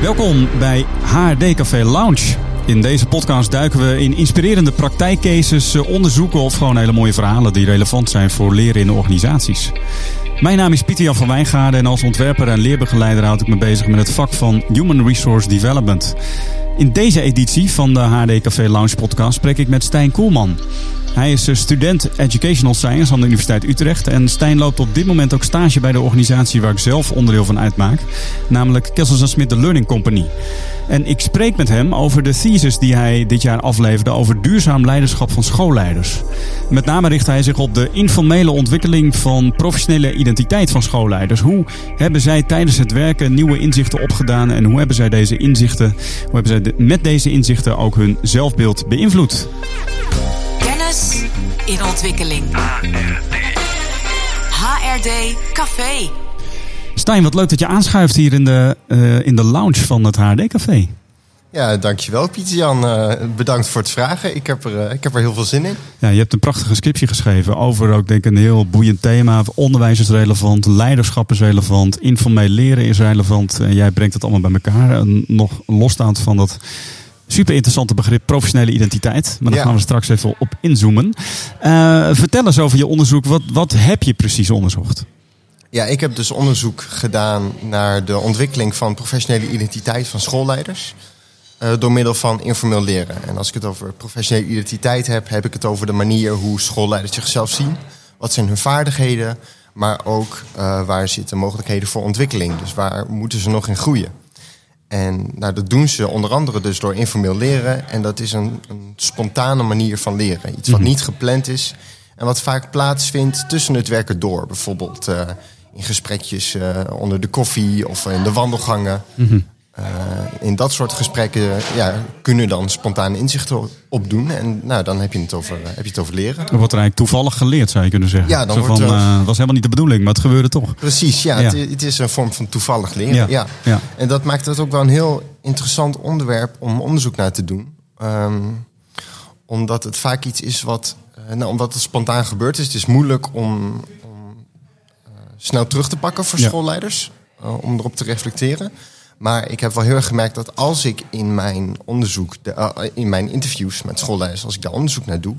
Welkom bij HRD Café Lounge. In deze podcast duiken we in inspirerende praktijkcases, eh, onderzoeken of gewoon hele mooie verhalen die relevant zijn voor leren in organisaties. Mijn naam is Pieter Jan van Wijngaarden en als ontwerper en leerbegeleider houd ik me bezig met het vak van Human Resource Development. In deze editie van de HD Café Lounge podcast spreek ik met Stijn Koelman. Hij is student Educational Science aan de Universiteit Utrecht. En Stijn loopt op dit moment ook stage bij de organisatie waar ik zelf onderdeel van uitmaak. Namelijk Kessels Smith The Learning Company. En ik spreek met hem over de thesis die hij dit jaar afleverde over duurzaam leiderschap van schoolleiders. Met name richt hij zich op de informele ontwikkeling van professionele identiteit van schoolleiders. Hoe hebben zij tijdens het werken nieuwe inzichten opgedaan en hoe hebben zij deze inzichten, hoe hebben zij met deze inzichten ook hun zelfbeeld beïnvloed? Kennis in ontwikkeling. HRD Café. Stijn, wat leuk dat je aanschuift hier in de, uh, in de lounge van het HRD Café. Ja, dankjewel Pieter-Jan. Uh, bedankt voor het vragen. Ik heb, er, uh, ik heb er heel veel zin in. Ja, je hebt een prachtige scriptie geschreven over ook denk ik een heel boeiend thema. Onderwijs is relevant, leiderschap is relevant, informeel leren is relevant. En jij brengt het allemaal bij elkaar. En nog losstaand van dat super interessante begrip professionele identiteit. Maar daar ja. gaan we straks even op inzoomen. Uh, vertel eens over je onderzoek. Wat, wat heb je precies onderzocht? Ja, ik heb dus onderzoek gedaan naar de ontwikkeling van professionele identiteit van schoolleiders. Uh, door middel van informeel leren. En als ik het over professionele identiteit heb, heb ik het over de manier hoe schoolleiders zichzelf zien. Wat zijn hun vaardigheden, maar ook uh, waar zitten mogelijkheden voor ontwikkeling. Dus waar moeten ze nog in groeien? En nou, dat doen ze onder andere dus door informeel leren. En dat is een, een spontane manier van leren. Iets wat mm -hmm. niet gepland is en wat vaak plaatsvindt tussen het werken door. Bijvoorbeeld uh, in gesprekjes onder de koffie of in de wandelgangen. Mm -hmm. Uh, in dat soort gesprekken ja, kunnen dan spontane inzichten opdoen. En nou, dan heb je het over, heb je het over leren. Dan wordt er eigenlijk toevallig geleerd, zou je kunnen zeggen. Ja, dan Zo wordt, van, uh, was helemaal niet de bedoeling, maar het gebeurde toch. Precies, ja. ja. Het, het, is een vorm van toevallig leren. Ja. ja. ja. En dat maakt het ook wel een heel interessant onderwerp om onderzoek naar te doen. Um, omdat het vaak iets is wat nou, omdat het spontaan gebeurd is, het is moeilijk om, om uh, snel terug te pakken voor schoolleiders. Om erop te reflecteren. Maar ik heb wel heel erg gemerkt dat als ik in mijn onderzoek, de, uh, in mijn interviews met schoolleiders, als ik daar onderzoek naar doe,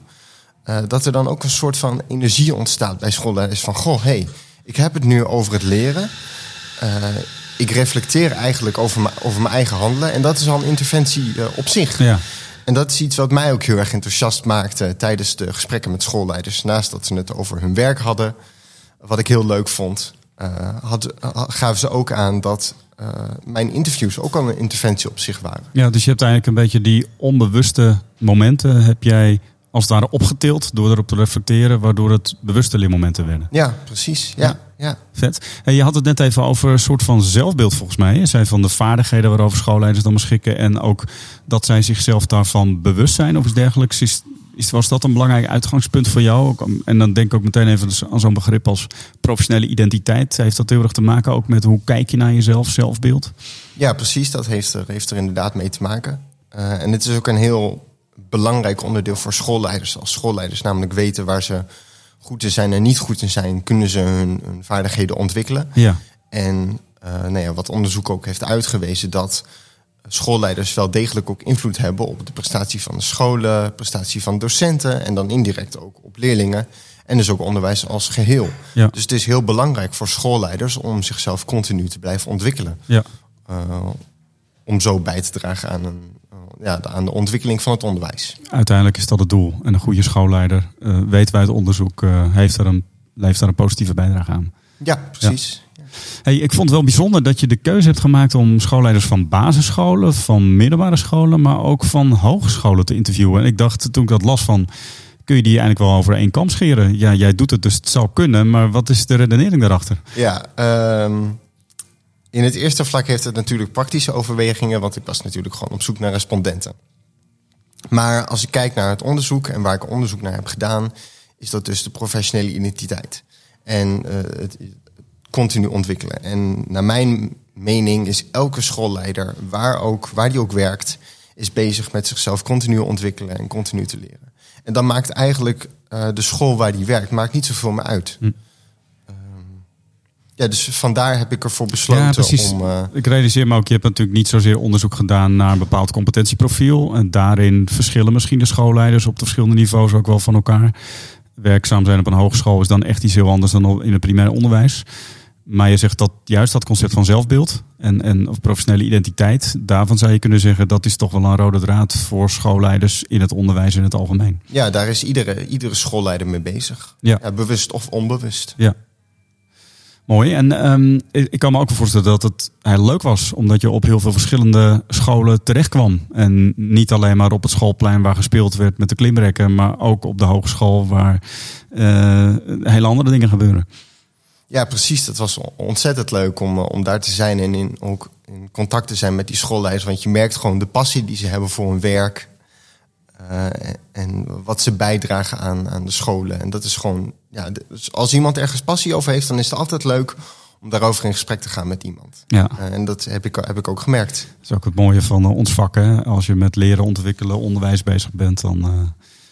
dat er dan ook een soort van energie ontstaat bij schoolleiders. Van goh, hey, ik heb het nu over het leren. ik reflecteer eigenlijk over, over mijn eigen handelen. En dat is al een interventie op zich. Ja. En dat is iets wat mij ook heel erg enthousiast maakte tijdens de gesprekken met schoolleiders. Naast dat ze het over hun werk hadden, wat ik heel leuk vond, had, gaven ze ook aan dat uh, mijn interviews ook al een interventie op zich waren. Ja, dus je hebt eigenlijk een beetje die onbewuste momenten heb jij als het ware opgetild door erop te reflecteren, waardoor het bewuste leermomenten werden. Ja, precies. Ja, ja. ja. Vet. En je had het net even over een soort van zelfbeeld volgens mij. Je zei van de vaardigheden waarover schoolleiders dan beschikken en ook dat zij zichzelf daarvan bewust zijn of iets dergelijks. Is, is, was dat een belangrijk uitgangspunt voor jou? En dan denk ik ook meteen even aan zo'n begrip als professionele identiteit. Heeft dat heel erg te maken ook met hoe kijk je naar jezelf, zelfbeeld? Ja, precies. Dat heeft er, heeft er inderdaad mee te maken. Uh, en het is ook een heel belangrijk onderdeel voor schoolleiders. Als schoolleiders namelijk weten waar ze goed in zijn en niet goed in zijn, kunnen ze hun, hun vaardigheden ontwikkelen. Ja. En uh, nou ja, wat onderzoek ook heeft uitgewezen dat schoolleiders wel degelijk ook invloed hebben op de prestatie van de scholen, prestatie van docenten en dan indirect ook op leerlingen. En dus ook onderwijs als geheel. Ja. Dus het is heel belangrijk voor schoolleiders om zichzelf continu te blijven ontwikkelen. Ja. Uh, om zo bij te dragen aan een, ja, aan de ontwikkeling van het onderwijs. Uiteindelijk is dat het doel. En een goede schoolleider, uh, weten wij het onderzoek, uh, heeft, er een, heeft daar een positieve bijdrage aan. Ja, precies. Ik vond het wel bijzonder dat je de keuze hebt gemaakt om schoolleiders van basisscholen, van middelbare scholen, maar ook van hogescholen te interviewen. En ik dacht toen ik dat las van, kun je die eigenlijk wel over één kam scheren? Ja, jij doet het, dus het zou kunnen, maar wat is de redenering daarachter? Ja, um, in het eerste vlak heeft het natuurlijk praktische overwegingen, want ik was natuurlijk gewoon op zoek naar respondenten. Maar als ik kijk naar het onderzoek en waar ik onderzoek naar heb gedaan, is dat dus de professionele identiteit. En uh, het continu ontwikkelen. En naar mijn mening is elke schoolleider, waar, ook, waar die ook werkt, is bezig met zichzelf continu ontwikkelen en continu te leren. En dan maakt eigenlijk uh, de school waar die werkt, maakt niet zoveel meer uit. Hm. ja, dus vandaar heb ik ervoor besloten Ja, precies. om... eh, Ik realiseer me ook, je hebt natuurlijk niet zozeer onderzoek gedaan naar een bepaald competentieprofiel. En daarin verschillen misschien de schoolleiders op de verschillende niveaus ook wel van elkaar. Werkzaam zijn op een hogeschool is dan echt iets heel anders dan in het primair onderwijs. Maar je zegt dat juist dat concept van zelfbeeld en, en of professionele identiteit, daarvan zou je kunnen zeggen dat is toch wel een rode draad voor schoolleiders in het onderwijs in het algemeen. ja, daar is iedere, iedere schoolleider mee bezig. Ja. bewust of onbewust. Ja. Mooi. En ehm, ik kan me ook voorstellen dat het heel leuk was, omdat je op heel veel verschillende scholen terecht kwam. En niet alleen maar op het schoolplein waar gespeeld werd met de klimrekken, maar ook op de hogeschool waar eh, hele andere dingen gebeuren. Ja, precies. Dat was ontzettend leuk om, eh, om daar te zijn en in, ook in contact te zijn met die schoolleiders. Want je merkt gewoon de passie die ze hebben voor hun werk. eh, en wat ze bijdragen aan, aan de scholen. En dat is gewoon, ja, dus als iemand ergens passie over heeft, dan is het altijd leuk om daarover in gesprek te gaan met iemand. Ja, Eh, en dat heb ik, heb ik ook gemerkt. dat is ook het mooie van ons vak. Hè? Als je met leren, ontwikkelen, onderwijs bezig bent, dan eh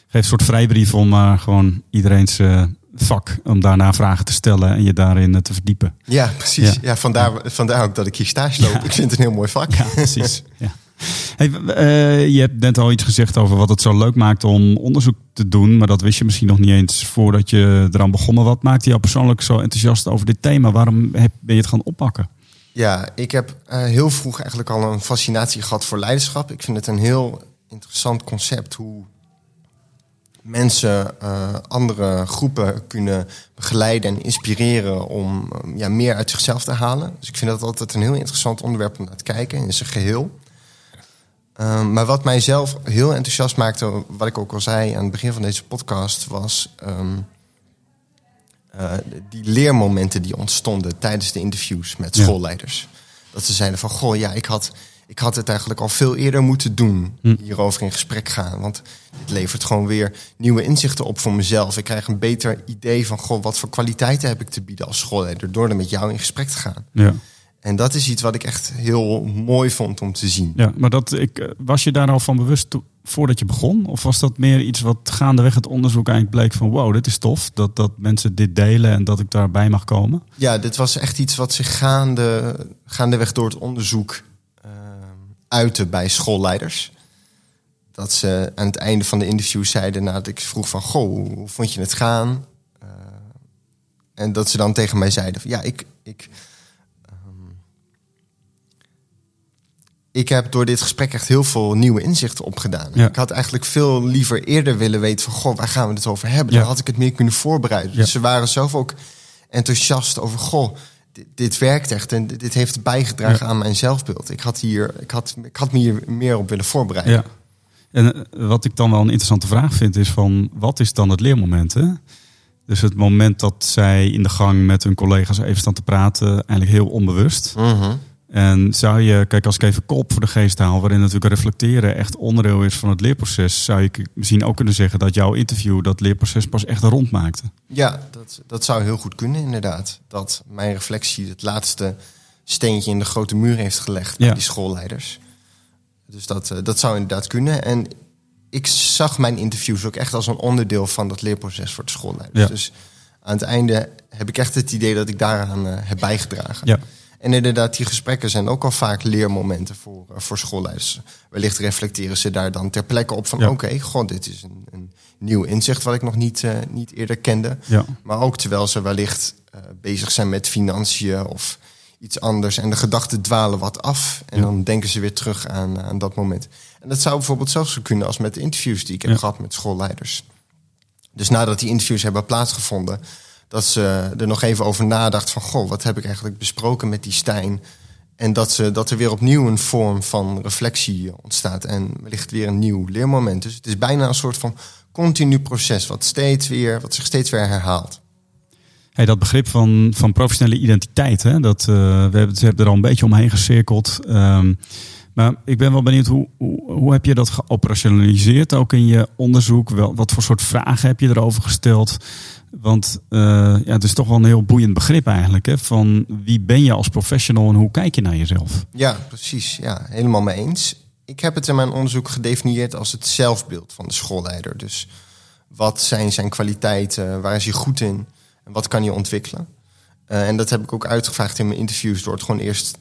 geef een soort vrijbrief om maar gewoon iedereen's eh, vak, om daarna vragen te stellen en je daarin eh, te verdiepen. Ja, precies. Ja. Ja. vandaar, vandaar ook dat ik hier stage loop. Ik vind het een heel mooi vak. Ja, precies. Ja. Hey, eh, je hebt net al iets gezegd over wat het zo leuk maakt om onderzoek te doen. Maar dat wist je misschien nog niet eens voordat je eraan begonnen. Wat maakte jou persoonlijk zo enthousiast over dit thema? Waarom heb, ben je het gaan oppakken? Ja, ik heb eh, heel vroeg eigenlijk al een fascinatie gehad voor leiderschap. Ik vind het een heel interessant concept hoe mensen eh, andere groepen kunnen begeleiden en inspireren om eh, ja, meer uit zichzelf te halen. Dus ik vind dat altijd een heel interessant onderwerp om naar te kijken in zijn geheel. Um, maar wat mij zelf heel enthousiast maakte, wat ik ook al zei aan het begin van deze podcast, was um, uh, die leermomenten die ontstonden tijdens de interviews met Ja. schoolleiders. Dat ze zeiden van, goh, ja, ik had, ik had het eigenlijk al veel eerder moeten doen, Hm. hierover in gesprek gaan. Want het levert gewoon weer nieuwe inzichten op voor mezelf. Ik krijg een beter idee van, goh, wat voor kwaliteiten heb ik te bieden als schoolleider door er met jou in gesprek te gaan. Ja, En dat is iets wat ik echt heel mooi vond om te zien. ja maar dat, ik, eh, was je daar al van bewust to- voordat je begon? Of was dat meer iets wat gaandeweg het onderzoek eigenlijk bleek van... wow, dit is tof, dat, dat mensen dit delen en dat ik daarbij mag komen? Ja, dit was echt iets wat zich gaande, gaandeweg door het onderzoek uitte bij schoolleiders. Dat ze aan het einde van de interview zeiden nadat ik vroeg van... Goh, hoe, hoe vond je het gaan? Uh, en dat ze dan tegen mij zeiden van... Ja, ik, ik, um, ik heb door dit gesprek echt heel veel nieuwe inzichten opgedaan. Ja. Ik had eigenlijk veel liever eerder willen weten van... Goh, waar gaan we het over hebben? Ja. Dan had ik het meer kunnen voorbereiden. Ja. Dus ze waren zelf ook enthousiast over... Goh, dit, dit werkt echt en dit heeft bijgedragen Ja. aan mijn zelfbeeld. Ik had, hier, ik, had, ik had me hier meer op willen voorbereiden. Ja. En eh, wat ik dan wel een interessante vraag vind is van... wat is dan het leermoment, hè? Dus het moment dat zij in de gang met hun collega's even staan te praten... eigenlijk heel onbewust... Mhm. En zou je, kijk, als ik even kop voor de geest haal, waarin natuurlijk reflecteren echt onderdeel is van het leerproces, zou je misschien ook kunnen zeggen dat jouw interview dat leerproces pas echt rond maakte. Ja, dat, dat zou heel goed kunnen, inderdaad. Dat mijn reflectie het laatste steentje in de grote muur heeft gelegd bij Ja. die schoolleiders. Dus dat, eh, dat zou inderdaad kunnen. En ik zag mijn interviews ook echt als een onderdeel van dat leerproces voor de schoolleiders. Ja. Dus aan het einde heb ik echt het idee dat ik daaraan eh, heb bijgedragen. Ja, En inderdaad, die gesprekken zijn ook al vaak leermomenten voor, eh, voor schoolleiders. Wellicht reflecteren ze daar dan ter plekke op van... Ja. oké, god, dit is een, een nieuw inzicht wat ik nog niet, eh, niet eerder kende. ja, Maar ook terwijl ze wellicht eh, bezig zijn met financiën of iets anders. En de gedachten dwalen wat af. En Ja. dan denken ze weer terug aan, aan dat moment. En dat zou bijvoorbeeld zelfs zo kunnen als met de interviews die ik heb gehad met schoolleiders. Dus nadat die interviews hebben plaatsgevonden, dat ze er nog even over nadacht van... goh, wat heb ik eigenlijk besproken met die Stijn? En dat, ze, dat er weer opnieuw een vorm van reflectie ontstaat. En wellicht weer een nieuw leermoment. Dus het is bijna een soort van continu proces... wat, steeds weer, wat zich steeds weer herhaalt. Hey, dat begrip van, van professionele identiteit, hè, dat, eh, we hebben, ze hebben er al een beetje omheen gecirkeld. Ehm, maar ik ben wel benieuwd, hoe, hoe, hoe heb je dat geoperationaliseerd ook in je onderzoek? Wel, wat voor soort vragen heb je erover gesteld? Want eh, ja, het is toch wel een heel boeiend begrip eigenlijk. Hè, van wie ben je als professional en hoe kijk je naar jezelf? Ja, precies. Ja, helemaal mee eens. Ik heb het in mijn onderzoek gedefinieerd als het zelfbeeld van de schoolleider. Dus wat zijn zijn kwaliteiten? Waar is hij goed in? En wat kan hij ontwikkelen? Eh, en dat heb ik ook uitgevraagd in mijn interviews door het gewoon eerst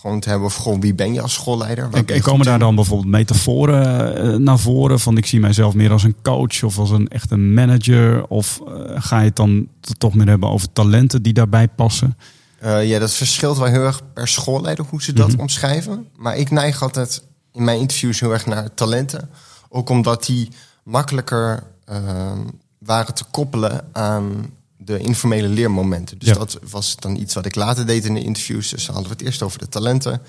gewoon te hebben over gewoon wie ben je als schoolleider? En, komen daar dan bijvoorbeeld metaforen eh, naar voren? Van ik zie mijzelf meer als een coach of als een echte manager? Of eh, ga je het dan toch meer hebben over talenten die daarbij passen? Eh, ja, dat verschilt wel heel erg per schoolleider hoe ze dat Mhm. omschrijven. Maar ik neig altijd in mijn interviews heel erg naar talenten. Ook omdat die makkelijker ehm, waren te koppelen aan de informele leermomenten. Dus Ja. dat was dan iets wat ik later deed in de interviews. Dus dan hadden we het eerst over de talenten.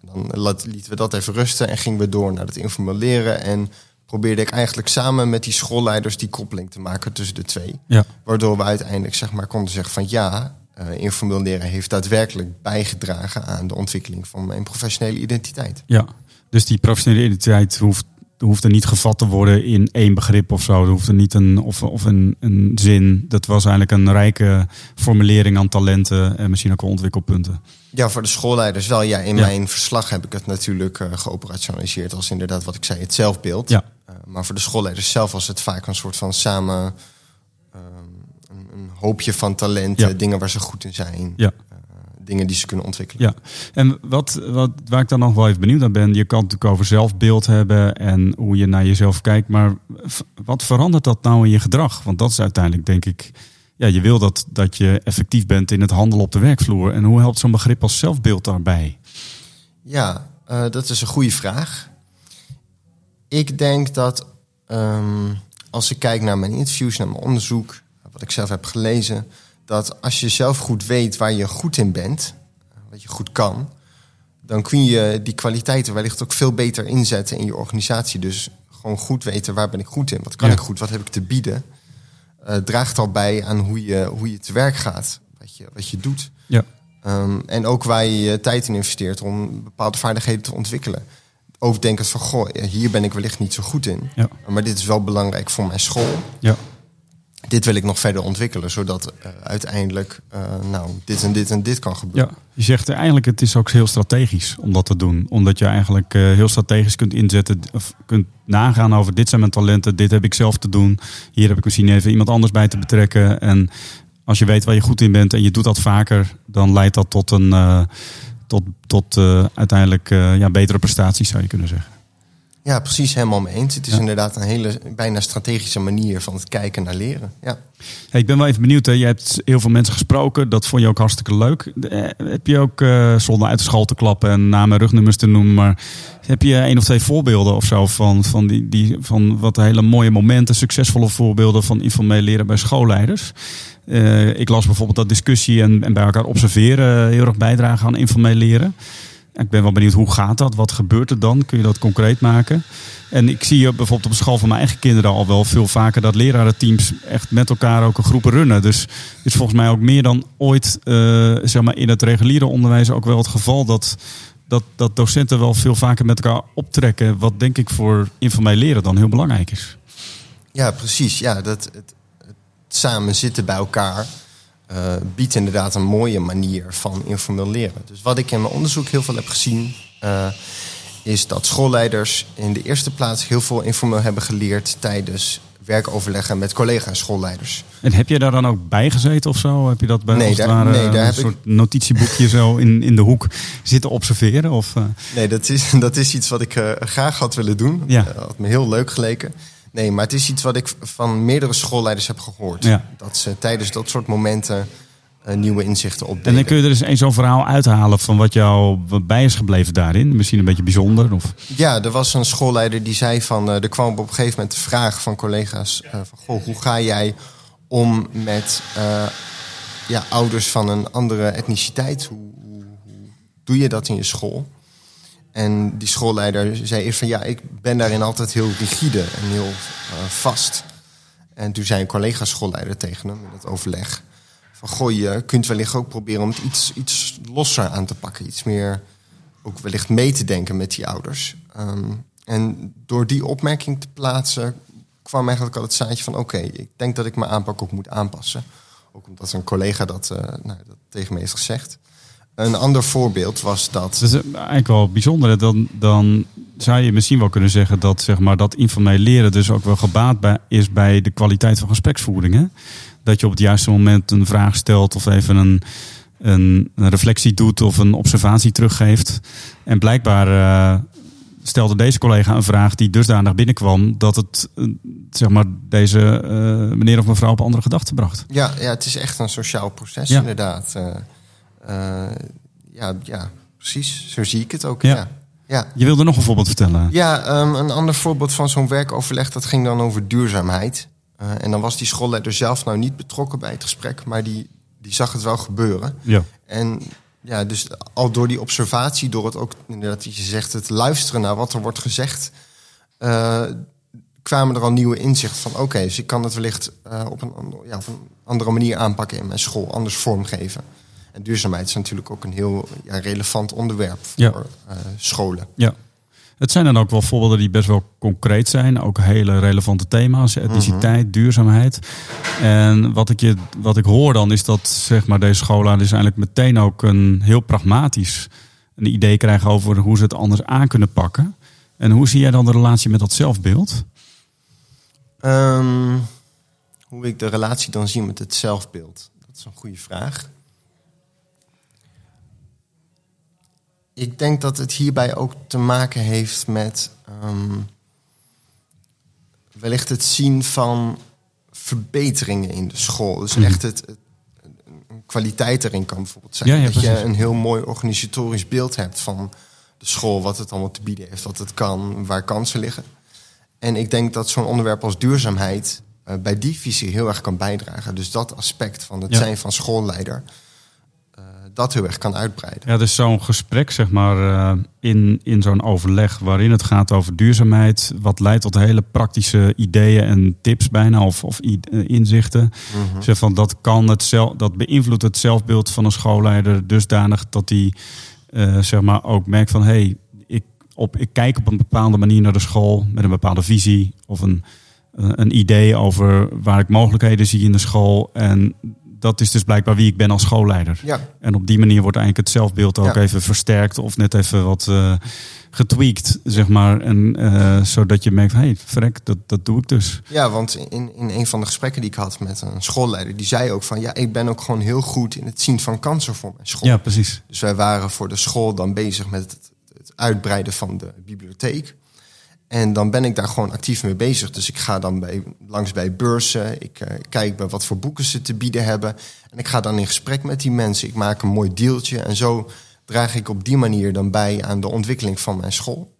Dan lieten we dat even rusten en gingen we door naar het informeel leren. En probeerde ik eigenlijk samen met die schoolleiders die koppeling te maken tussen de twee. Ja. Waardoor we uiteindelijk zeg maar, konden zeggen van ja, eh, informeel leren heeft daadwerkelijk bijgedragen aan de ontwikkeling van mijn professionele identiteit. Ja, dus die professionele identiteit hoeft, hoeft er niet gevat te worden in één begrip of zo. Er hoeft er niet een, of, of een, een zin. Dat was eigenlijk een rijke formulering aan talenten en misschien ook wel ontwikkelpunten. Ja, voor de schoolleiders wel. Ja, in Ja. mijn verslag heb ik het natuurlijk eh, geoperationaliseerd als inderdaad wat ik zei, het zelfbeeld. Ja. Eh, maar voor de schoolleiders zelf was het vaak een soort van samen ehm, een, een hoopje van talenten, Ja. dingen waar ze goed in zijn, Ja. Dingen die ze kunnen ontwikkelen. Ja, en wat, wat, waar ik dan nog wel even benieuwd naar ben, je kan het natuurlijk over zelfbeeld hebben en hoe je naar jezelf kijkt, maar wat verandert dat nou in je gedrag? Want dat is uiteindelijk, denk ik, ja, je wil dat, dat je effectief bent in het handelen op de werkvloer. En hoe helpt zo'n begrip als zelfbeeld daarbij? Ja, eh, dat is een goede vraag. Ik denk dat ehm, als ik kijk naar mijn interviews, naar mijn onderzoek, wat ik zelf heb gelezen, dat als je zelf goed weet waar je goed in bent, wat je goed kan, dan kun je die kwaliteiten wellicht ook veel beter inzetten in je organisatie. Dus gewoon goed weten waar ben ik goed in, wat kan Ja. ik goed, wat heb ik te bieden, eh, draagt al bij aan hoe je, hoe je te werk gaat, wat je, wat je doet. Ja, Ehm, en ook waar je je tijd in investeert om bepaalde vaardigheden te ontwikkelen. Ook denkend van, goh, hier ben ik wellicht niet zo goed in. ja, Maar dit is wel belangrijk voor mijn school. ja. Dit wil ik nog verder ontwikkelen, zodat eh, uiteindelijk eh, nou, dit en dit en dit kan gebeuren. Ja, je zegt eigenlijk het is ook heel strategisch om dat te doen. Omdat je eigenlijk eh, heel strategisch kunt inzetten of kunt nagaan over dit zijn mijn talenten, dit heb ik zelf te doen. Hier heb ik misschien even iemand anders bij te betrekken. En als je weet waar je goed in bent en je doet dat vaker, dan leidt dat tot een tot, tot uiteindelijk ja, betere prestaties zou je kunnen zeggen. Ja, precies helemaal mee eens. Het is Ja. inderdaad een hele bijna strategische manier van het kijken naar leren. Ja. Hey, ik ben wel even benieuwd. Hè. Je hebt heel veel mensen gesproken. Dat vond je ook hartstikke leuk. Eh, heb je ook, eh, zonder uit de school te klappen en namen en rugnummers te noemen, maar heb je één of twee voorbeelden of zo van, van, die, die, van wat hele mooie momenten, succesvolle voorbeelden van informeel leren bij schoolleiders? Eh, ik las bijvoorbeeld dat discussie en, en bij elkaar observeren heel erg bijdragen aan informeel leren. Ik ben wel benieuwd hoe gaat dat? Wat gebeurt er dan? Kun je dat concreet maken? En ik zie bijvoorbeeld op school van mijn eigen kinderen al wel veel vaker dat lerarenteams echt met elkaar ook een groepen runnen. Dus is volgens mij ook meer dan ooit eh, zeg maar in het reguliere onderwijs ook wel het geval dat, dat, dat docenten wel veel vaker met elkaar optrekken. Wat denk ik voor informeel leren dan heel belangrijk is. Ja, precies. Ja, dat, het, het samen zitten bij elkaar eh, biedt inderdaad een mooie manier van informeel leren. Dus wat ik in mijn onderzoek heel veel heb gezien, eh, is dat schoolleiders in de eerste plaats heel veel informeel hebben geleerd tijdens werkoverleggen met collega-schoolleiders. En heb je daar dan ook bij gezeten of zo? Heb je dat bij Nee, daar- ware nee, daar een heb ik- soort notitieboekje zo in, in de hoek zitten observeren? Of, eh, Nee, dat is, dat is iets wat ik graag had willen doen. Ja. Had me heel leuk geleken. Nee, maar het is iets wat ik van meerdere schoolleiders heb gehoord. Ja. Dat ze tijdens dat soort momenten eh, nieuwe inzichten En opdeden. dan kun je er eens een zo'n verhaal uithalen van wat jou wat bij is gebleven daarin. Misschien een beetje bijzonder. Of... Ja, er was een schoolleider die zei van... eh, er kwam op een gegeven moment de vraag van collega's... eh, van, goh, hoe ga jij om met ja, ouders van een andere etniciteit? Hoe, hoe, hoe doe je dat in je school? En die schoolleider zei eerst van... ja, ik ben daarin altijd heel rigide en heel eh, vast. En toen zei een collega-schoolleider tegen hem in het overleg... van goh, je kunt wellicht ook proberen om het iets, iets losser aan te pakken. Iets meer ook wellicht mee te denken met die ouders. Ehm, en door die opmerking te plaatsen kwam eigenlijk al het zaadje van... oké, ik denk dat ik mijn aanpak ook moet aanpassen. Ook omdat een collega dat, eh, nou, tegen me heeft gezegd. Een ander voorbeeld was dat... Dat is eigenlijk wel bijzonder. Dan, dan zou je misschien wel kunnen zeggen dat zeg maar, dat informeel leren dus ook wel gebaat bij, is bij de kwaliteit van gespreksvoering. Hè? dat je op het juiste moment een vraag stelt of even een, een, een reflectie doet of een observatie teruggeeft. En blijkbaar eh, stelde deze collega een vraag die dusdanig binnenkwam dat het eh, zeg maar, deze eh, meneer of mevrouw op andere gedachten bracht. Ja, ja, het is echt een sociaal proces, Ja. inderdaad. Eh, ja, ja, precies. Zo zie ik het ook. Ja. Ja. Ja. Je wilde nog een voorbeeld vertellen. Ja, ehm, een ander voorbeeld van zo'n werkoverleg, dat ging dan over duurzaamheid. Eh, en dan was die schoolleider zelf nou niet betrokken bij het gesprek, maar die, die zag het wel gebeuren. Ja. En ja, dus al door die observatie, door het ook inderdaad, je zegt, het luisteren naar wat er wordt gezegd, eh, kwamen er al nieuwe inzichten van: oké, dus ik kan het wellicht op, een, ja, op een andere manier aanpakken in mijn school, anders vormgeven. En duurzaamheid is natuurlijk ook een heel ja, relevant onderwerp voor Ja. eh, scholen. Ja. Het zijn dan ook wel voorbeelden die best wel concreet zijn. Ook hele relevante thema's. Etniciteit, duurzaamheid. En wat ik, je, wat ik hoor dan is dat zeg maar, deze schoolleiders eigenlijk meteen ook een heel pragmatisch een idee krijgen over hoe ze het anders aan kunnen pakken. En hoe zie jij dan de relatie met dat zelfbeeld? Ehm, hoe ik de relatie dan zie met het zelfbeeld? Dat is een goede vraag. Ik denk dat het hierbij ook te maken heeft met ehm, wellicht het zien van verbeteringen in de school. Dus echt het, kwaliteit erin kan bijvoorbeeld zijn. Ja, ja, dat je een heel mooi organisatorisch beeld hebt van de school, wat het allemaal te bieden heeft, wat het kan, waar kansen liggen. En ik denk dat zo'n onderwerp als duurzaamheid eh, bij die visie heel erg kan bijdragen. Dus dat aspect van het Ja. zijn van schoolleider, dat heel erg kan uitbreiden. Ja, dus zo'n gesprek, zeg maar, eh, in, in zo'n overleg waarin het gaat over duurzaamheid, wat leidt tot hele praktische ideeën en tips bijna, of, of eh, inzichten. Zeg van dat kan het zelf, dat beïnvloedt het zelfbeeld van een schoolleider dusdanig dat hij, eh, zeg maar, ook merkt van, hé, hey, ik, op, ik kijk op een bepaalde manier naar de school met een bepaalde visie of een, een idee over waar ik mogelijkheden zie in de school. En dat is dus blijkbaar wie ik ben als schoolleider. Ja, En op die manier wordt eigenlijk het zelfbeeld ook Ja. even versterkt of net even wat eh getweakt, zeg maar. En eh, zodat je merkt, hé, hey, verrek, dat, dat doe ik dus. ja want in, in een van de gesprekken die ik had met een schoolleider, die zei ook van ja, ik ben ook gewoon heel goed in het zien van kansen voor mijn school. Ja, precies. Dus wij waren voor de school dan bezig met het, het uitbreiden van de bibliotheek. En dan ben ik daar gewoon actief mee bezig. Dus ik ga dan bij, langs bij beurzen. Ik eh, kijk bij wat voor boeken ze te bieden hebben. En ik ga dan in gesprek met die mensen. Ik maak een mooi deeltje. En zo draag ik op die manier dan bij aan de ontwikkeling van mijn school.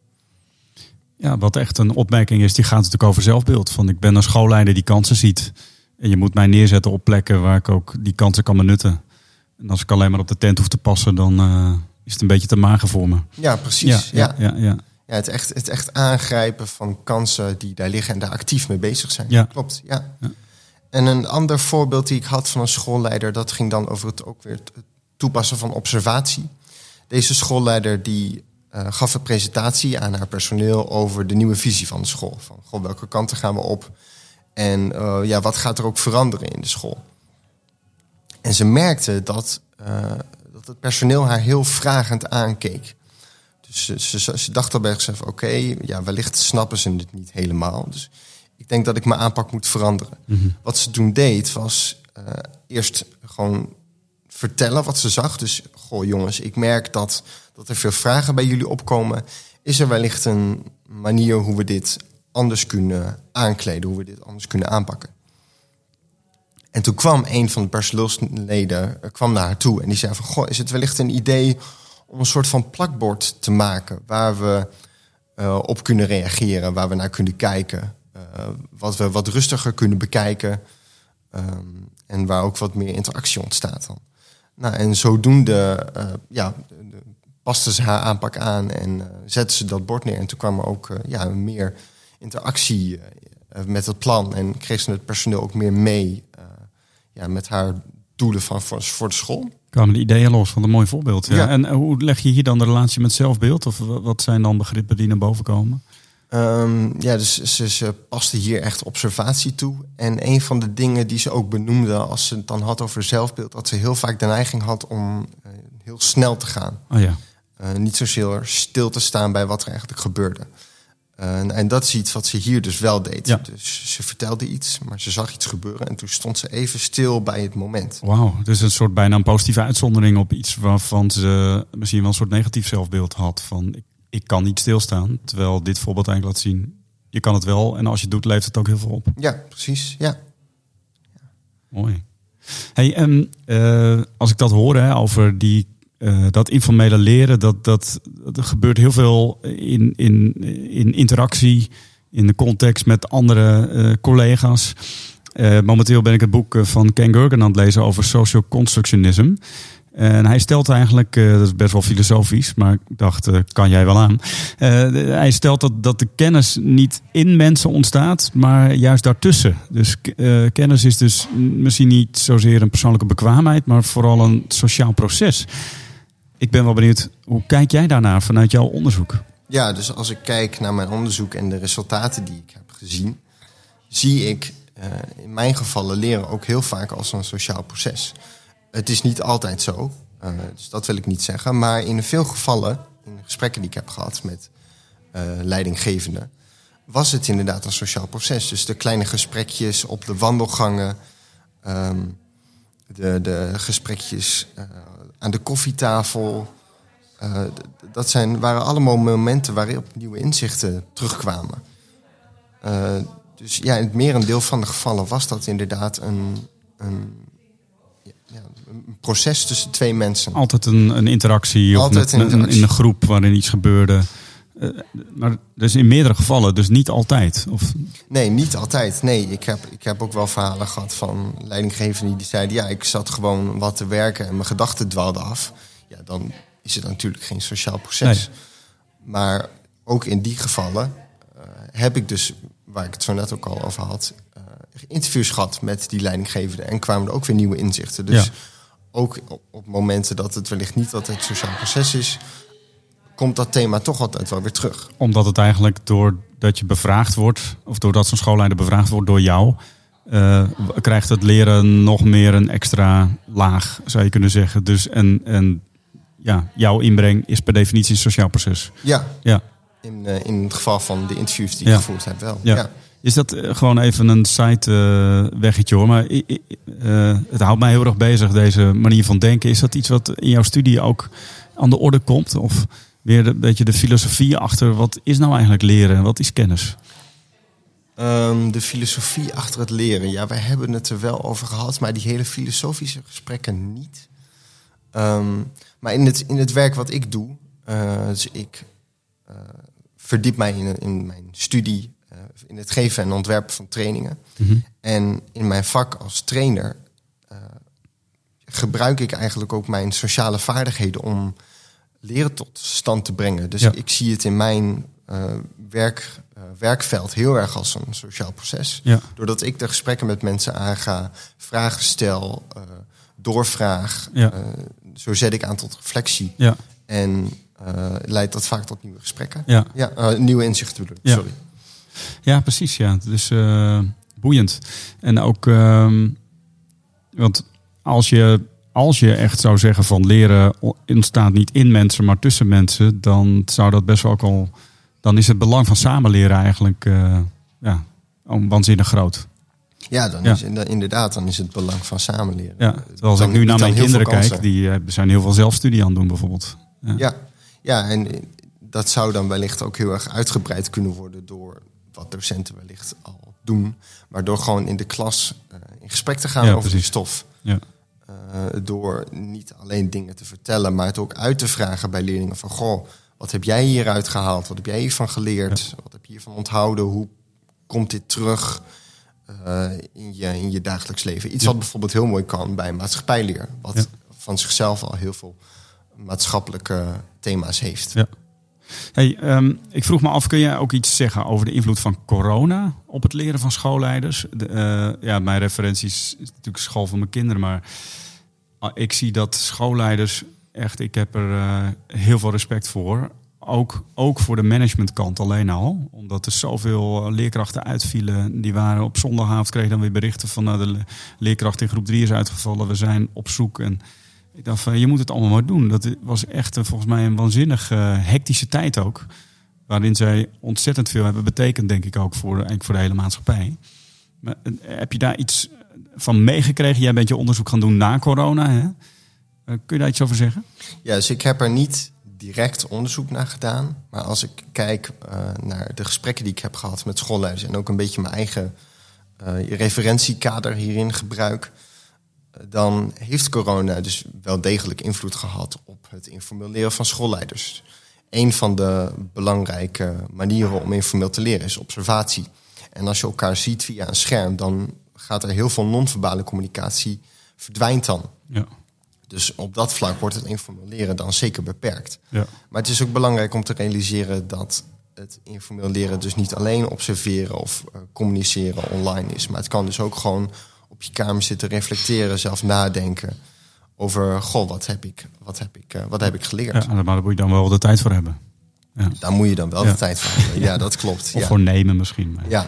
Ja, wat echt een opmerking is, die gaat natuurlijk over zelfbeeld. Van ik ben een schoolleider die kansen ziet. En je moet mij neerzetten op plekken waar ik ook die kansen kan benutten. En als ik alleen maar op de tent hoef te passen, dan eh, is het een beetje te mager voor me. Ja, precies. Ja, ja, ja, ja. Ja, het, echt, het echt aangrijpen van kansen die daar liggen en daar actief mee bezig zijn. Ja. Klopt, ja. Ja. En een ander voorbeeld die ik had van een schoolleider, dat ging dan over het ook weer het toepassen van observatie. Deze schoolleider die eh, gaf een presentatie aan haar personeel over de nieuwe visie van de school. Van goh, welke kanten gaan we op? En eh, ja, wat gaat er ook veranderen in de school? En ze merkte dat, eh, dat het personeel haar heel vragend aankeek. Dus ze, ze, ze dacht al bij zichzelf, oké, ja, wellicht snappen ze het niet helemaal. Dus ik denk dat ik mijn aanpak moet veranderen. Wat ze toen deed, was eh, eerst gewoon vertellen wat ze zag. Dus, goh jongens, ik merk dat, dat er veel vragen bij jullie opkomen. Is er wellicht een manier hoe we dit anders kunnen aankleden, hoe we dit anders kunnen aanpakken? En toen kwam een van de personeelsleden eh, kwam naar haar toe en die zei van... Goh, is het wellicht een idee om een soort van plakbord te maken... waar we eh, op kunnen reageren, waar we naar kunnen kijken... eh, wat we wat rustiger kunnen bekijken... ehm, en waar ook wat meer interactie ontstaat dan. Nou, en zodoende eh, ja, paste ze haar aanpak aan en eh, zette ze dat bord neer. En toen kwam er ook ja, meer interactie met het plan. En kreeg ze het personeel ook meer mee ja, met haar doelen van, voor de school. Kwamen de ideeën los van een mooi voorbeeld. Ja. Ja. En eh, hoe leg je hier dan de relatie met zelfbeeld? Of wa- wat zijn dan begrippen die naar boven komen? Ehm, ja, dus ze, ze paste hier echt observatie toe. En een van de dingen die ze ook benoemde als ze het dan had over zelfbeeld... dat ze heel vaak de neiging had om eh, heel snel te gaan. Oh ja. Eh, niet zozeer stil te staan bij wat er eigenlijk gebeurde. Eh, en dat is iets wat ze hier dus wel deed. Ja. Dus ze vertelde iets, maar ze zag iets gebeuren en toen stond ze even stil bij het moment. Wauw, dus een soort bijna een positieve uitzondering op iets waarvan ze misschien wel een soort negatief zelfbeeld had. Van ik, ik kan niet stilstaan, terwijl dit voorbeeld eigenlijk laat zien, je kan het wel en als je het doet, leeft het ook heel veel op. Ja, precies. Ja. Mooi. Hey, en eh, als ik dat hoor hè, over die, eh, dat informele leren, dat, dat, gebeurt heel veel in, in, in interactie, in de context met andere eh, collega's. Eh, momenteel ben ik het boek van Ken Gurgen aan het lezen over social constructionism. En hij stelt eigenlijk, dat is best wel filosofisch, maar ik dacht, kan jij wel aan. Hij stelt dat, dat de kennis niet in mensen ontstaat, maar juist daartussen. Dus kennis is dus misschien niet zozeer een persoonlijke bekwaamheid, maar vooral een sociaal proces. Ik ben wel benieuwd, hoe kijk jij daarnaar vanuit jouw onderzoek? ja, dus als ik kijk naar mijn onderzoek en de resultaten die ik heb gezien, zie ik eh, in mijn gevallen leren ook heel vaak als een sociaal proces. Het is niet altijd zo, eh, dus dat wil ik niet zeggen. Maar in veel gevallen, in de gesprekken die ik heb gehad met eh, leidinggevenden, was het inderdaad een sociaal proces. Dus de kleine gesprekjes op de wandelgangen, ehm, de, de gesprekjes aan de koffietafel. eh, dat zijn, waren allemaal momenten waarop nieuwe inzichten terugkwamen. Eh, dus ja, in het merendeel van de gevallen was dat inderdaad een, een, ja, een proces tussen twee mensen. Altijd een, een interactie of Altijd met, een een- interactie. in een groep waarin iets gebeurde. Eh, maar dus in meerdere gevallen, dus niet altijd. Of, Nee, niet altijd. Nee, ik heb, ik heb ook wel verhalen gehad van leidinggevenden die zeiden... ja, ik zat gewoon wat te werken en mijn gedachten dwaalden af. Ja, dan is het natuurlijk geen sociaal proces. Maar ook in die gevallen eh, heb ik dus, waar ik het zo net ook al over had... eh, interviews gehad met die leidinggevenden... en kwamen er ook weer nieuwe inzichten. Dus Ja. ook op, op momenten dat het wellicht niet altijd sociaal proces is... komt dat thema toch altijd wel weer terug. Omdat het eigenlijk doordat je bevraagd wordt, of doordat zo'n schoolleider bevraagd wordt door jou, eh, krijgt het leren nog meer een extra laag, zou je kunnen zeggen. Dus en, en ja, jouw inbreng is per definitie een sociaal proces. Ja, Ja. In, eh, in het geval van de interviews die Ja. ik gevoerd heb wel. Ja. Ja. Is dat eh, gewoon even een side eh, weggetje hoor. Maar het houdt mij heel erg bezig, deze manier van denken. Is dat iets wat in jouw studie ook aan de orde komt? Of weer een beetje de filosofie achter wat is nou eigenlijk leren en wat is kennis? Ehm, de filosofie achter het leren. Ja, wij hebben het er wel over gehad, maar die hele filosofische gesprekken niet. Ehm, maar in het, in het werk wat ik doe, eh, dus ik eh, verdiep mij in, in mijn studie, eh, in het geven en ontwerpen van trainingen. En in mijn vak als trainer gebruik ik eigenlijk ook mijn sociale vaardigheden om leren tot stand te brengen. Dus Ja. ik zie het in mijn eh, werk, eh, werkveld heel erg als een sociaal proces. Ja. Doordat ik de gesprekken met mensen aanga, vragen stel, eh, doorvraag. Ja. zo zet ik aan tot reflectie. Ja, En leidt dat vaak tot nieuwe gesprekken. ja. Ja, nieuwe inzichten bedoel ik. Sorry. ja precies. Ja. Dus boeiend. En ook, ehm, want als je, als je echt zou zeggen van leren ontstaat niet in mensen, maar tussen mensen, dan zou dat best wel ook al, dan is het belang van samenleren eigenlijk eh, ja, waanzinnig groot. Ja, dan Ja. is inderdaad- dan is het belang van samenleren. Ja, terwijl als ik nu naar mijn kinderen kijk, kansen. die eh, zijn heel veel zelfstudie aan het doen bijvoorbeeld. Ja. Ja, ja en eh, dat zou dan wellicht ook heel erg uitgebreid kunnen worden door wat docenten wellicht al doen. Maar door gewoon in de klas eh, in gesprek te gaan Ja, over die stof. Ja. Eh, door niet alleen dingen te vertellen, maar het ook uit te vragen bij leerlingen van goh, wat heb jij hieruit gehaald? Wat heb jij hiervan geleerd? Wat heb je hiervan onthouden? Hoe komt dit terug eh, in, je, in je dagelijks leven? Iets Ja. wat bijvoorbeeld heel mooi kan bij maatschappijleer. Wat Ja. van zichzelf al heel veel maatschappelijke thema's heeft. Ja. Hey, ehm, ik vroeg me af, kun jij ook iets zeggen over de invloed van corona op het leren van schoolleiders? De, eh, ja, mijn referenties is natuurlijk school van mijn kinderen, maar ah, ik zie dat schoolleiders echt, ik heb er eh, heel veel respect voor. Ook, ook voor de managementkant alleen al. Omdat er zoveel eh, leerkrachten uitvielen. Die waren op zondagavond, kregen dan weer berichten van nou, de le- leerkracht in groep 3 is uitgevallen. We zijn op zoek. En ik dacht van je moet het allemaal maar doen. Dat was echt eh, volgens mij een waanzinnig eh, hectische tijd ook. Waarin zij ontzettend veel hebben betekend, denk ik ook, voor, eigenlijk voor de hele maatschappij. Maar, eh, heb je daar iets van meegekregen? Jij bent je onderzoek gaan doen na corona. Hè? Kun je daar iets over zeggen? Ja, dus ik heb er niet direct onderzoek naar gedaan. Maar als ik kijk naar de gesprekken die ik heb gehad met schoolleiders... en ook een beetje mijn eigen referentiekader hierin gebruik... dan heeft corona dus wel degelijk invloed gehad op het informeel leren van schoolleiders. Een van de belangrijke manieren om informeel te leren is observatie. En als je elkaar ziet via een scherm, dan gaat er heel veel non-verbale communicatie verdwijnt dan. Ja. Dus op dat vlak wordt het informeel leren dan zeker beperkt. Ja. Maar het is ook belangrijk om te realiseren dat het informeel leren dus niet alleen observeren of eh, communiceren online is. Maar het kan dus ook gewoon op je kamer zitten, reflecteren, zelf nadenken over, goh, wat heb ik, wat heb ik, eh, wat heb ik geleerd? ja, maar daar moet je dan wel de tijd voor hebben. Ja. Daar moet je dan wel Ja. de tijd voor hebben. Ja, dat klopt. Of ja. voor nemen misschien. maar- Ja.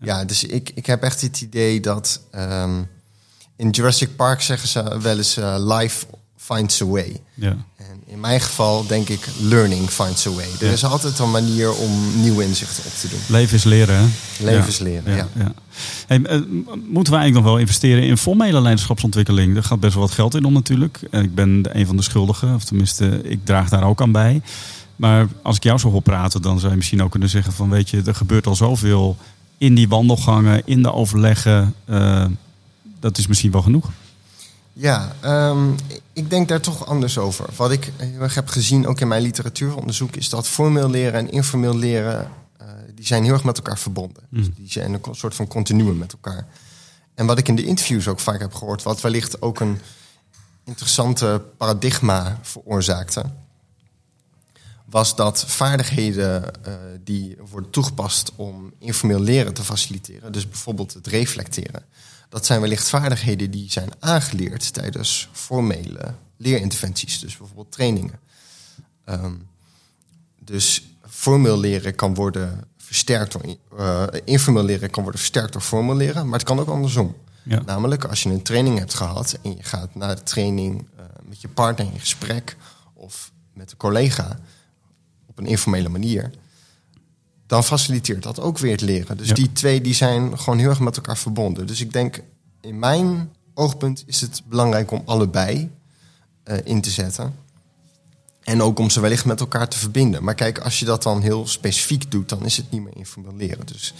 ja. Dus ik, ik heb echt het idee dat ehm, in Jurassic Park zeggen ze wel eens eh, life finds a way. Ja. En in mijn geval denk ik learning finds a way. Er Ja. is altijd een manier om nieuwe inzichten op te doen. Leven is leren, hè? Leven is leren, ja. Hey, eh, moeten we eigenlijk nog wel investeren in formele leiderschapsontwikkeling? Daar gaat best wel wat geld in om natuurlijk. Ik ben een van de schuldigen, of tenminste, ik draag daar ook aan bij. Maar als ik jou zo hoor praten, dan zou je misschien ook kunnen zeggen van... weet je, er gebeurt al zoveel in die wandelgangen, in de overleggen. eh, dat is misschien wel genoeg. Ja, ehm, ik denk daar toch anders over. Wat ik heel erg heb gezien, ook in mijn literatuuronderzoek, is dat formeel leren en informeel leren, eh, die zijn heel erg met elkaar verbonden. Dus die zijn een soort van continuum met elkaar. En wat ik in de interviews ook vaak heb gehoord, wat wellicht ook een interessante paradigma veroorzaakte, was dat vaardigheden eh, die worden toegepast om informeel leren te faciliteren, dus bijvoorbeeld het reflecteren, dat zijn wellicht vaardigheden die zijn aangeleerd tijdens formele leerinterventies, dus bijvoorbeeld trainingen. Ehm, dus formeel leren kan worden versterkt door eh, informeel leren kan worden versterkt door formeel leren, maar het kan ook andersom. Ja. Namelijk als je een training hebt gehad en je gaat na de training eh, met je partner in gesprek of met een collega op een informele manier, dan faciliteert dat ook weer het leren. Dus Ja. die twee die zijn gewoon heel erg met elkaar verbonden. Dus ik denk, in mijn oogpunt is het belangrijk om allebei eh, in te zetten. En ook om ze wellicht met elkaar te verbinden. Maar kijk, als je dat dan heel specifiek doet, dan is het niet meer informeel leren. Dus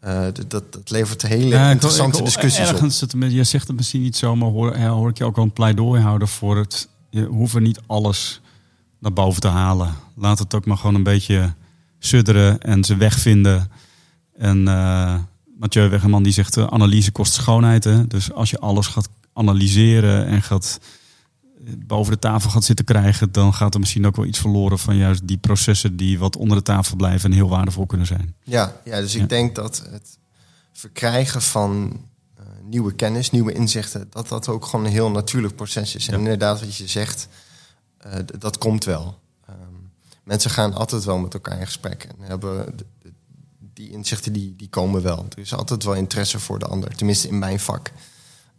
eh, dat, dat levert hele Ja, ik- interessante ik- discussies op. ergens Het, je zegt het misschien niet zo, maar hoor, hoor ik je ook wel een pleidooi houden voor het. Je hoeft niet alles naar boven te halen. Laat het ook maar gewoon een beetje sudderen en ze wegvinden. En eh Mathieu Wegeman die zegt, eh, analyse kost schoonheid. Hè? Dus als je alles gaat analyseren en gaat eh, boven de tafel gaat zitten krijgen, dan gaat er misschien ook wel iets verloren van juist die processen die wat onder de tafel blijven en heel waardevol kunnen zijn. Ja, ja dus ik Ja. denk dat het verkrijgen van nieuwe kennis, nieuwe inzichten, dat dat ook gewoon een heel natuurlijk proces is. En inderdaad, wat je zegt, dat komt wel. Mensen gaan altijd wel met elkaar in gesprek en hebben die inzichten die, die komen wel. Er is altijd wel interesse voor de ander, tenminste in mijn vak.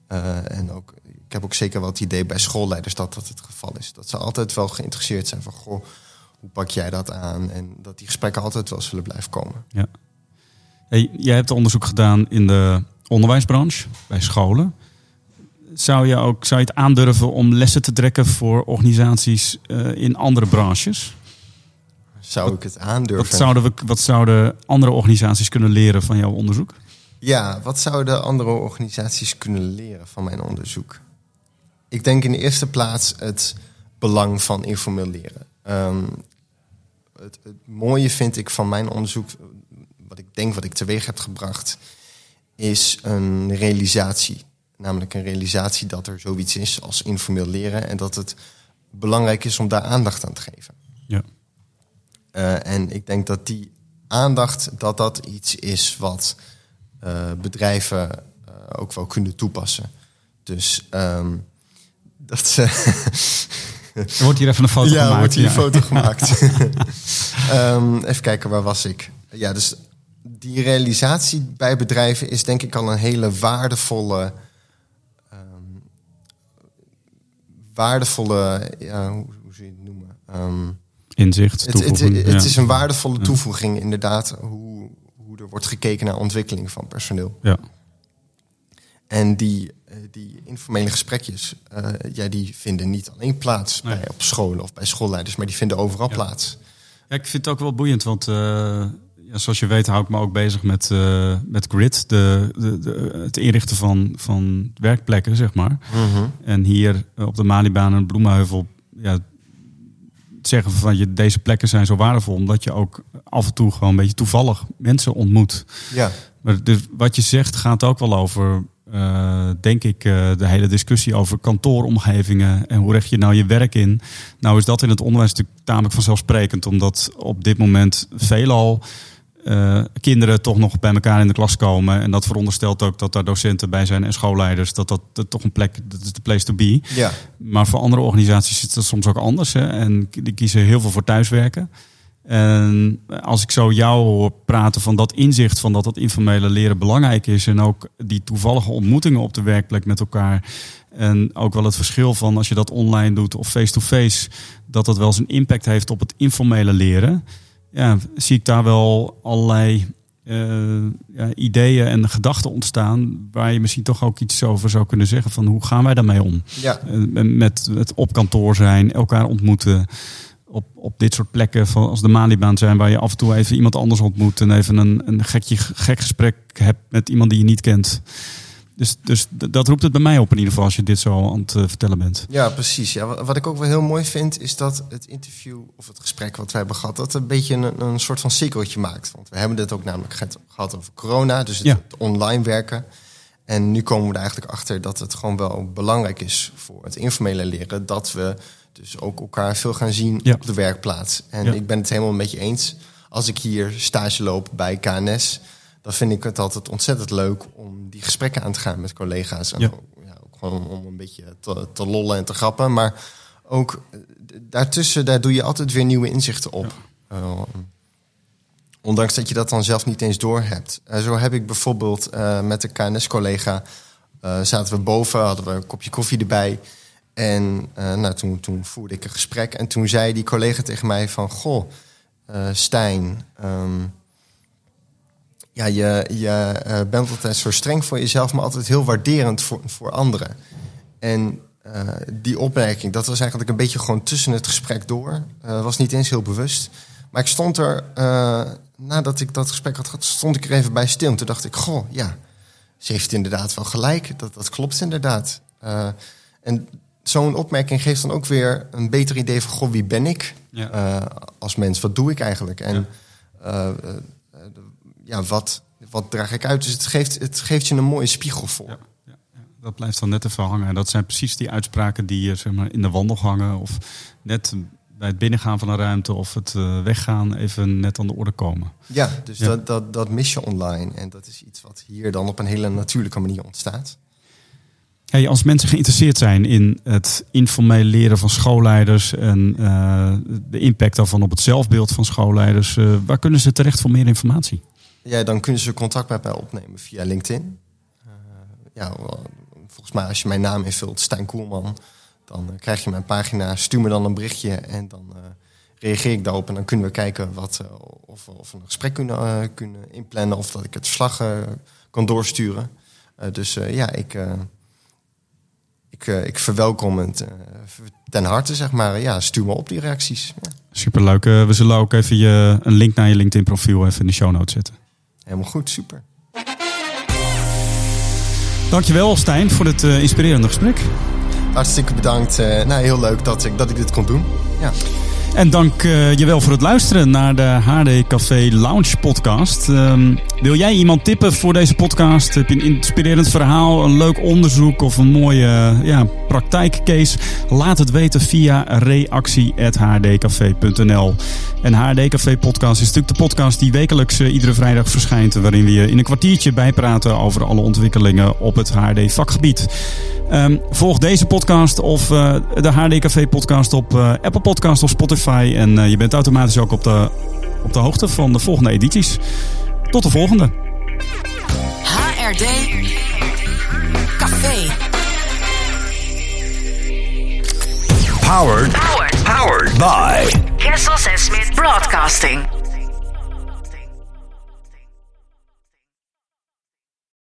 Eh, en ook, ik heb ook zeker wel het idee bij schoolleiders dat dat het geval is. Dat ze altijd wel geïnteresseerd zijn van, goh, hoe pak jij dat aan? En dat die gesprekken altijd wel zullen blijven komen. Ja. Hey, jij hebt onderzoek gedaan in de onderwijsbranche, bij scholen. Zou je, ook, zou je het aandurven om lessen te trekken voor organisaties eh, in andere branches? Zou ik het aandurven? Wat zouden, we, wat zouden andere organisaties kunnen leren van jouw onderzoek? Ja, wat zouden andere organisaties kunnen leren van mijn onderzoek? Ik denk in de eerste plaats het belang van informeel leren. Ehm, het, het mooie vind ik van mijn onderzoek, wat ik denk wat ik teweeg heb gebracht, is een realisatie. Namelijk een realisatie dat er zoiets is als informeel leren en dat het belangrijk is om daar aandacht aan te geven. Ja. Eh, en ik denk dat die aandacht, dat dat iets is wat eh, bedrijven eh, ook wel kunnen toepassen. Dus ehm, dat ze. Er wordt hier even een foto ja, gemaakt. wordt hier ja. een foto gemaakt. Ehm, even kijken, waar was ik? Ja, dus die realisatie bij bedrijven is denk ik al een hele waardevolle. ehm, waardevolle. Ja, hoe, hoe zou je het noemen? Inzicht, Het, het, toevoeging. het ja. is een waardevolle toevoeging, inderdaad, hoe, hoe er wordt gekeken naar ontwikkeling van personeel. Ja. En die, eh, die informele gesprekjes, eh, ja, die vinden niet alleen plaats Nee. bij, op scholen of bij schoolleiders, maar die vinden overal Ja. plaats. Ja, ik vind het ook wel boeiend, want eh, ja, zoals je weet hou ik me ook bezig met, met grid, de, de, de, het inrichten van, van werkplekken, zeg maar. En hier op de Malibaan en Bloemenheuvel, ja, zeggen van je, deze plekken zijn zo waardevol, omdat je ook af en toe gewoon een beetje toevallig mensen ontmoet. Ja, Maar dus wat je zegt gaat ook wel over, eh, denk ik, eh, de hele discussie over kantooromgevingen en hoe richt je nou je werk in. Nou is dat in het onderwijs natuurlijk tamelijk vanzelfsprekend, omdat op dit moment veelal eh, kinderen toch nog bij elkaar in de klas komen. En dat veronderstelt ook dat daar docenten bij zijn en schoolleiders, dat dat, dat toch een plek, dat is de place to be. ja. Maar voor andere organisaties is dat soms ook anders. Hè? En die kiezen heel veel voor thuiswerken. En als ik zo jou hoor praten van dat inzicht van dat dat informele leren belangrijk is. En ook die toevallige ontmoetingen op de werkplek met elkaar. En ook wel het verschil van als je dat online doet of face-to-face. dat dat wel zijn impact heeft op het informele leren. Ja, zie ik daar wel allerlei eh, ja, ideeën en gedachten ontstaan. Waar je misschien toch ook iets over zou kunnen zeggen. Van hoe gaan wij daarmee om? ja. Eh, met het op kantoor zijn, elkaar ontmoeten. Op, op dit soort plekken, van als de Malibaan zijn, waar je af en toe even iemand anders ontmoet. En even een, een gekje, gek gesprek hebt met iemand die je niet kent. Dus, dus dat roept het bij mij op in ieder geval als je dit zo aan het eh, vertellen bent. Ja, precies. Ja, wat wat ik ook wel heel mooi vind, is dat het interview of het gesprek wat wij hebben gehad, dat een beetje een, een soort van cirkeltje maakt. Want we hebben het ook namelijk gehad- gehad over corona, dus het, Ja. het online werken. En nu komen we er eigenlijk achter dat het gewoon wel belangrijk is voor het informele leren dat we dus ook elkaar veel gaan zien Ja. op de werkplaats. En Ja. ik ben het helemaal met je eens. Als ik hier stage loop bij KNS, dan vind ik het altijd ontzettend leuk om die gesprekken aan te gaan met collega's. En Ja. ook, ja, ook gewoon om een beetje te, te lollen en te grappen. Maar ook eh, daartussen, daar doe je altijd weer nieuwe inzichten op. Eh, ondanks dat je dat dan zelf niet eens door hebt. Eh, zo heb ik bijvoorbeeld met een KNS-collega... zaten we boven, hadden we een kopje koffie erbij... En nou, toen, toen voerde ik een gesprek. En toen zei die collega tegen mij van... Goh, Stijn... ehm, ja, je, je eh, bent altijd zo streng voor jezelf... maar altijd heel waarderend voor, voor anderen. En eh, die opmerking, dat was eigenlijk een beetje gewoon tussen het gesprek door. Eh, was niet eens heel bewust. Maar ik stond er, nadat ik dat gesprek had gehad... stond ik er even bij stil. En toen dacht ik, goh, ja... Ze heeft inderdaad wel gelijk. Dat, dat klopt inderdaad. En zo'n opmerking geeft dan ook weer een beter idee van... Goh, wie ben ik Ja. als mens? Wat doe ik eigenlijk? En ja, wat, wat draag ik uit? Dus het geeft, het geeft je een mooie spiegel voor. Ja. Dat blijft dan net even hangen. En dat zijn precies die uitspraken die zeg maar, in de wandel hangen. Of net bij het binnengaan van een ruimte of het eh, weggaan even net aan de orde komen. Ja, dus Ja. Dat, dat, dat mis je online. En dat is iets wat hier dan op een hele natuurlijke manier ontstaat. Hey, als mensen geïnteresseerd zijn in het informeel leren van schoolleiders en eh, de impact daarvan op het zelfbeeld van schoolleiders, eh, waar kunnen ze terecht voor meer informatie? Ja, dan kunnen ze contact met mij opnemen via LinkedIn. Eh, ja, volgens mij als je mijn naam invult, Stijn Koelman, dan eh, krijg je mijn pagina. Stuur me dan een berichtje en dan eh, reageer ik daarop. En dan kunnen we kijken wat, of, of we een gesprek kunnen, kunnen inplannen of dat ik het verslag kan doorsturen. Dus ja, ik, ik, ik verwelkom het ten harte, zeg maar. Ja, stuur me op die reacties. Ja, Superleuk. We zullen ook even je, een link naar je LinkedIn profiel even in de show notes zetten. Helemaal goed, super. Dankjewel Stijn voor het eh, inspirerende gesprek. Hartstikke bedankt. Eh, nou, heel leuk dat ik, dat ik dit kon doen. Ja. En dank eh, je wel voor het luisteren naar de HD Café Lounge podcast. Ehm, wil jij iemand tippen voor deze podcast? Heb je een inspirerend verhaal, een leuk onderzoek of een mooie eh, ja, praktijkcase? Laat het weten via reactie.hdcafé.nl. En HD Café podcast is natuurlijk de podcast die wekelijks eh, iedere vrijdag verschijnt. Waarin we je in een kwartiertje bijpraten over alle ontwikkelingen op het HD vakgebied. Ehm, volg deze podcast of eh, de HD Café podcast op Apple Podcast of Spotify. En je bent automatisch ook op de, op de hoogte van de volgende edities. Tot de volgende. HRD Café. Powered. Powered Powered by Kessels en Smith Broadcasting.